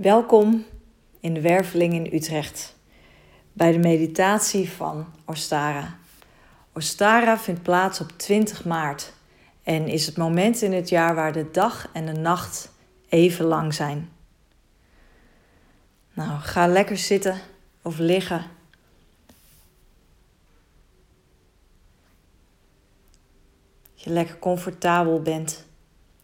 Welkom in de Werveling in Utrecht bij de meditatie van Ostara. Ostara vindt plaats op 20 maart en is het moment in het jaar waar de dag en de nacht even lang zijn. Nou, ga lekker zitten of liggen. Je lekker comfortabel bent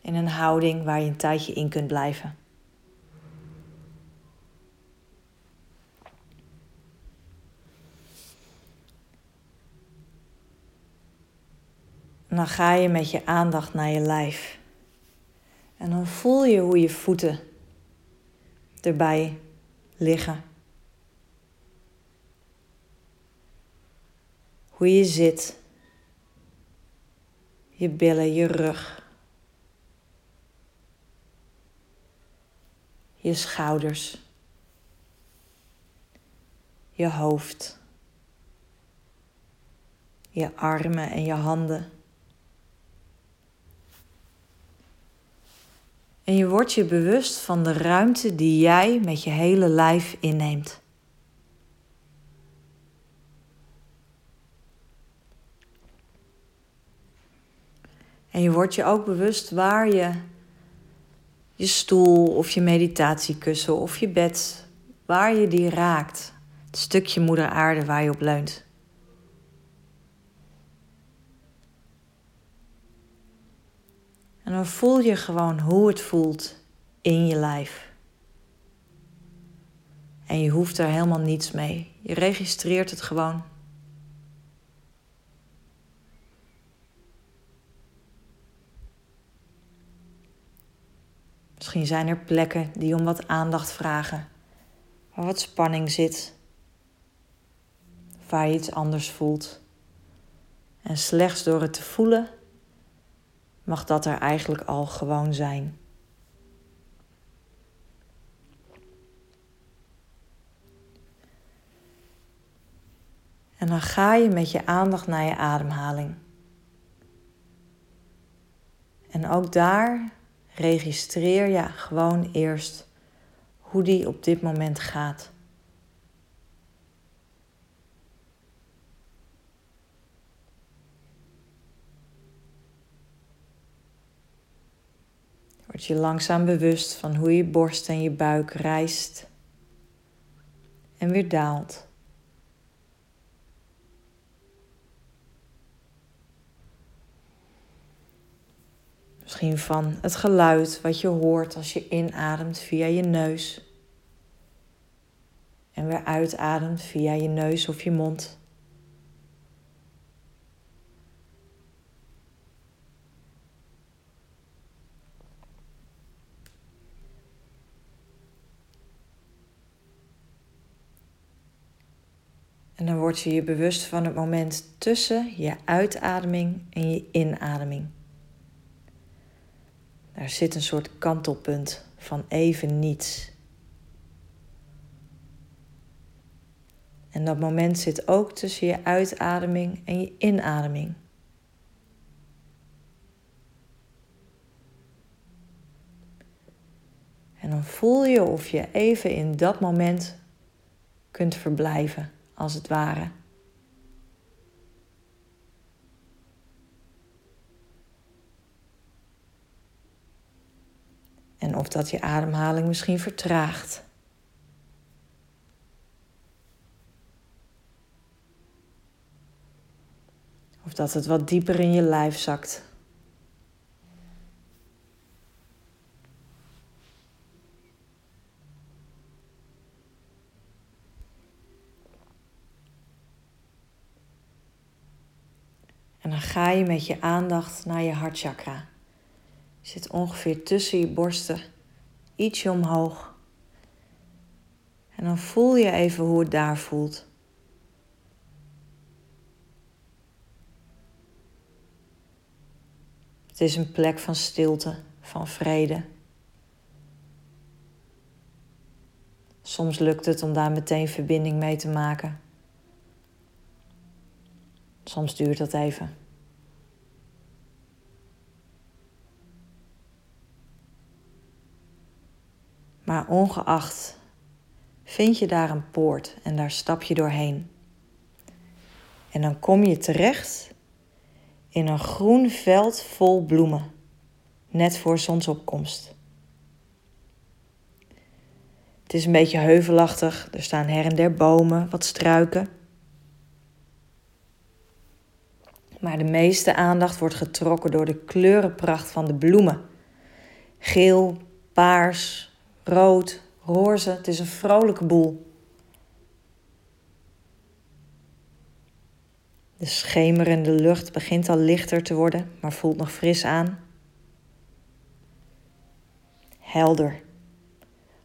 in een houding waar je een tijdje in kunt blijven. En dan ga je met je aandacht naar je lijf. En dan voel je hoe je voeten erbij liggen. Hoe je zit. Je billen, je rug. Je schouders. Je hoofd. Je armen en je handen. En je wordt je bewust van de ruimte die jij met je hele lijf inneemt. En je wordt je ook bewust waar je je stoel of je meditatiekussen of je bed, waar je die raakt. Het stukje moeder aarde waar je op leunt. En dan voel je gewoon hoe het voelt in je lijf. En je hoeft er helemaal niets mee. Je registreert het gewoon. Misschien zijn er plekken die om wat aandacht vragen, waar wat spanning zit, waar je iets anders voelt. En slechts door het te voelen mag dat er eigenlijk al gewoon zijn. En dan ga je met je aandacht naar je ademhaling. En ook daar registreer je gewoon eerst hoe die op dit moment gaat. Word je langzaam bewust van hoe je borst en je buik rijst en weer daalt. Misschien van het geluid wat je hoort als je inademt via je neus. En weer uitademt via je neus of je mond. En dan word je je bewust van het moment tussen je uitademing en je inademing. Daar zit een soort kantelpunt van even niets. En dat moment zit ook tussen je uitademing en je inademing. En dan voel je of je even in dat moment kunt verblijven als het ware. En of dat je ademhaling misschien vertraagt. Of dat het wat dieper in je lijf zakt. Ga je met je aandacht naar je hartchakra. Zit ongeveer tussen je borsten, ietsje omhoog. En dan voel je even hoe het daar voelt. Het is een plek van stilte, van vrede. Soms lukt het om daar meteen verbinding mee te maken. Soms duurt dat even. Maar ongeacht vind je daar een poort en daar stap je doorheen. En dan kom je terecht in een groen veld vol bloemen, net voor zonsopkomst. Het is een beetje heuvelachtig, er staan her en der bomen, wat struiken. Maar de meeste aandacht wordt getrokken door de kleurenpracht van de bloemen. Geel, paars, rood, roze, het is een vrolijke boel. De schemerende lucht begint al lichter te worden, maar voelt nog fris aan. Helder,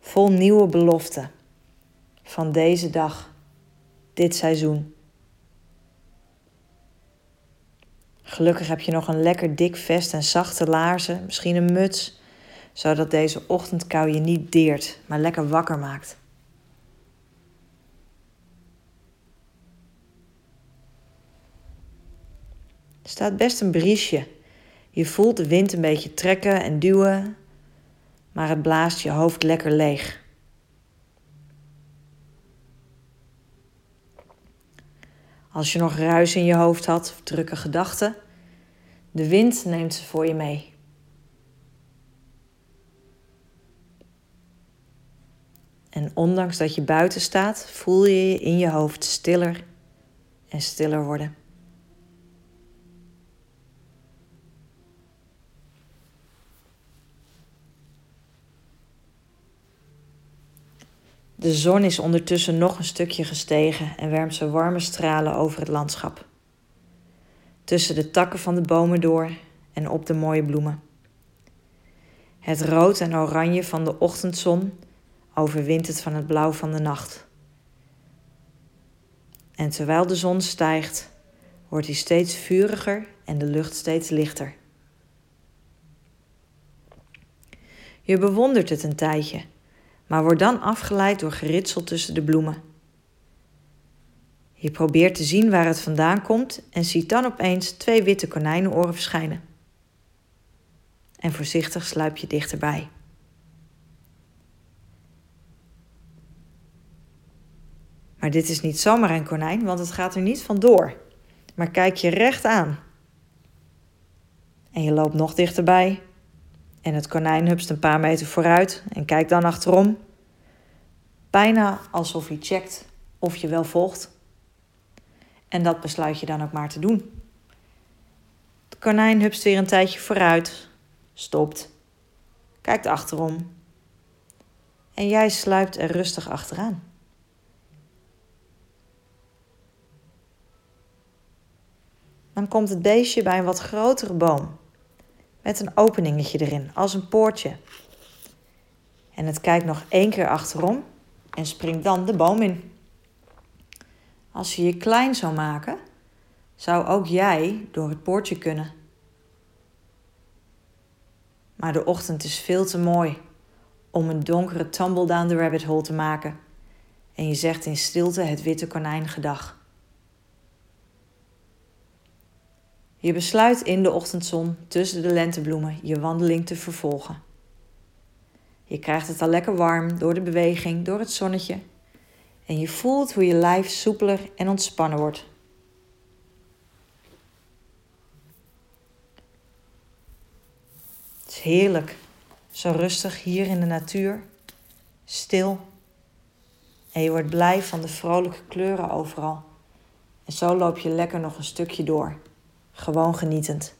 vol nieuwe beloften van deze dag, dit seizoen. Gelukkig heb je nog een lekker dik vest en zachte laarzen, misschien een muts, zodat deze ochtendkou je niet deert, maar lekker wakker maakt. Er staat best een briesje. Je voelt de wind een beetje trekken en duwen, maar het blaast je hoofd lekker leeg. Als je nog ruis in je hoofd had of drukke gedachten, de wind neemt ze voor je mee. En ondanks dat je buiten staat, voel je je in je hoofd stiller en stiller worden. De zon is ondertussen nog een stukje gestegen en wermt zijn warme stralen over het landschap. Tussen de takken van de bomen door en op de mooie bloemen. Het rood en oranje van de ochtendzon overwint het van het blauw van de nacht. En terwijl de zon stijgt, wordt hij steeds vuriger en de lucht steeds lichter. Je bewondert het een tijdje maar wordt dan afgeleid door geritsel tussen de bloemen. Je probeert te zien waar het vandaan komt en ziet dan opeens twee witte konijnenoren verschijnen. En voorzichtig sluip je dichterbij. Maar dit is niet zomaar een konijn, want het gaat er niet vandoor. Maar kijk je recht aan. En je loopt nog dichterbij en het konijn hupst een paar meter vooruit en kijkt dan achterom. Bijna alsof hij checkt of je wel volgt. En dat besluit je dan ook maar te doen. Het konijn hupst weer een tijdje vooruit, stopt, kijkt achterom. En jij sluipt er rustig achteraan. Dan komt het beestje bij een wat grotere boom met een openingetje erin, als een poortje. En het kijkt nog één keer achterom en springt dan de boom in. Als je je klein zou maken, zou ook jij door het poortje kunnen. Maar de ochtend is veel te mooi om een donkere tumble down the rabbit hole te maken. En je zegt in stilte het witte konijn gedag. Je besluit in de ochtendzon tussen de lentebloemen je wandeling te vervolgen. Je krijgt het al lekker warm door de beweging, door het zonnetje. En je voelt hoe je lijf soepeler en ontspannen wordt. Het is heerlijk, zo rustig hier in de natuur, stil. En je wordt blij van de vrolijke kleuren overal. En zo loop je lekker nog een stukje door. Gewoon genietend.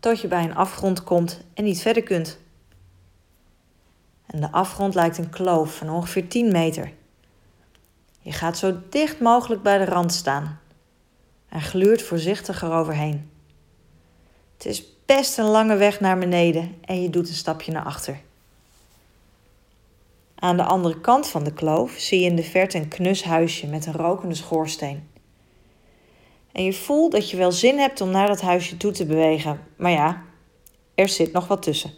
Tot je bij een afgrond komt en niet verder kunt. En de afgrond lijkt een kloof van ongeveer 10 meter. Je gaat zo dicht mogelijk bij de rand staan en gluurt voorzichtig eroverheen. Het is best een lange weg naar beneden en je doet een stapje naar achter. Aan de andere kant van de kloof zie je in de verte een knus huisje met een rokende schoorsteen. En je voelt dat je wel zin hebt om naar dat huisje toe te bewegen, maar ja, er zit nog wat tussen.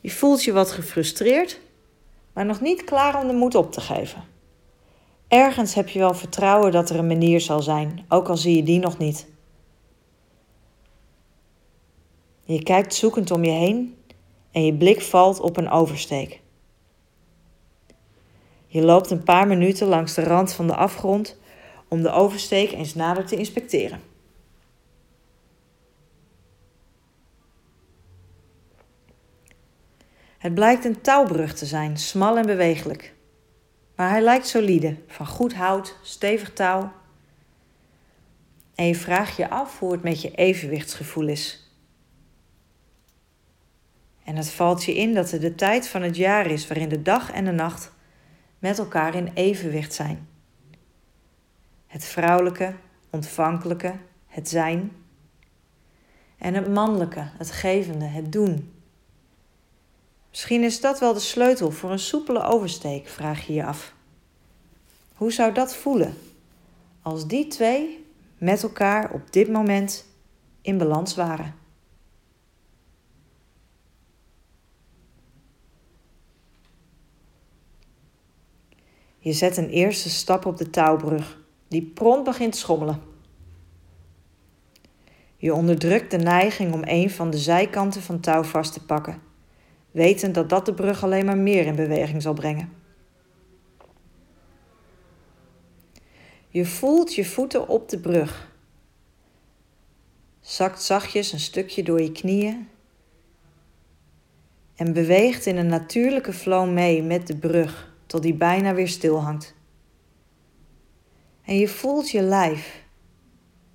Je voelt je wat gefrustreerd, maar nog niet klaar om de moed op te geven. Ergens heb je wel vertrouwen dat er een manier zal zijn, ook al zie je die nog niet. Je kijkt zoekend om je heen en je blik valt op een oversteek. Je loopt een paar minuten langs de rand van de afgrond om de oversteek eens nader te inspecteren. Het blijkt een touwbrug te zijn, smal en bewegelijk. Maar hij lijkt solide, van goed hout, stevig touw. En je vraagt je af hoe het met je evenwichtsgevoel is. En het valt je in dat het de tijd van het jaar is waarin de dag en de nacht met elkaar in evenwicht zijn. Het vrouwelijke, ontvankelijke, het zijn. En het mannelijke, het gevende, het doen. Misschien is dat wel de sleutel voor een soepele oversteek, vraag je je af. Hoe zou dat voelen als die twee met elkaar op dit moment in balans waren? Je zet een eerste stap op de touwbrug, die prompt begint schommelen. Je onderdrukt de neiging om een van de zijkanten van touw vast te pakken, wetend dat dat de brug alleen maar meer in beweging zal brengen. Je voelt je voeten op de brug. Zakt zachtjes een stukje door je knieën en beweegt in een natuurlijke flow mee met de brug tot die bijna weer stil hangt. En je voelt je lijf,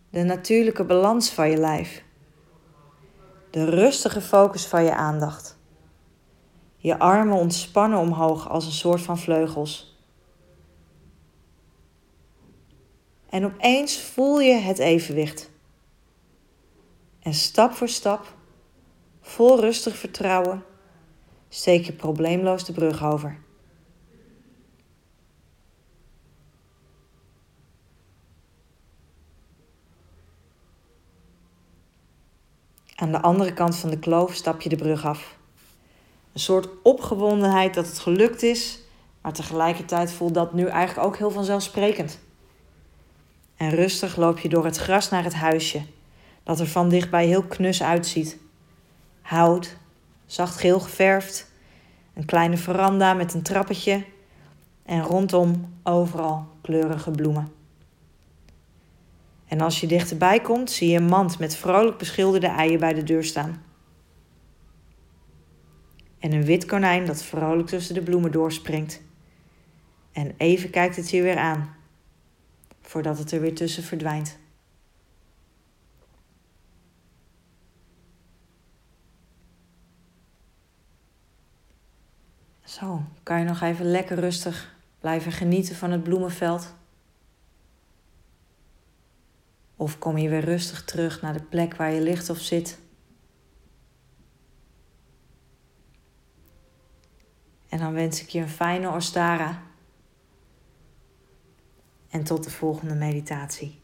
de natuurlijke balans van je lijf, de rustige focus van je aandacht. Je armen ontspannen omhoog als een soort van vleugels. En opeens voel je het evenwicht. En stap voor stap, vol rustig vertrouwen, steek je probleemloos de brug over. Aan de andere kant van de kloof stap je de brug af. Een soort opgewondenheid dat het gelukt is, maar tegelijkertijd voelt dat nu eigenlijk ook heel vanzelfsprekend. En rustig loop je door het gras naar het huisje, dat er van dichtbij heel knus uitziet. Hout, zacht geel geverfd, een kleine veranda met een trappetje en rondom overal kleurige bloemen. En als je dichterbij komt, zie je een mand met vrolijk beschilderde eieren bij de deur staan. En een wit konijn dat vrolijk tussen de bloemen doorspringt. En even kijkt het je weer aan, voordat het er weer tussen verdwijnt. Zo, kan je nog even lekker rustig blijven genieten van het bloemenveld. Of kom je weer rustig terug naar de plek waar je ligt of zit. En dan wens ik je een fijne Ostara. En tot de volgende meditatie.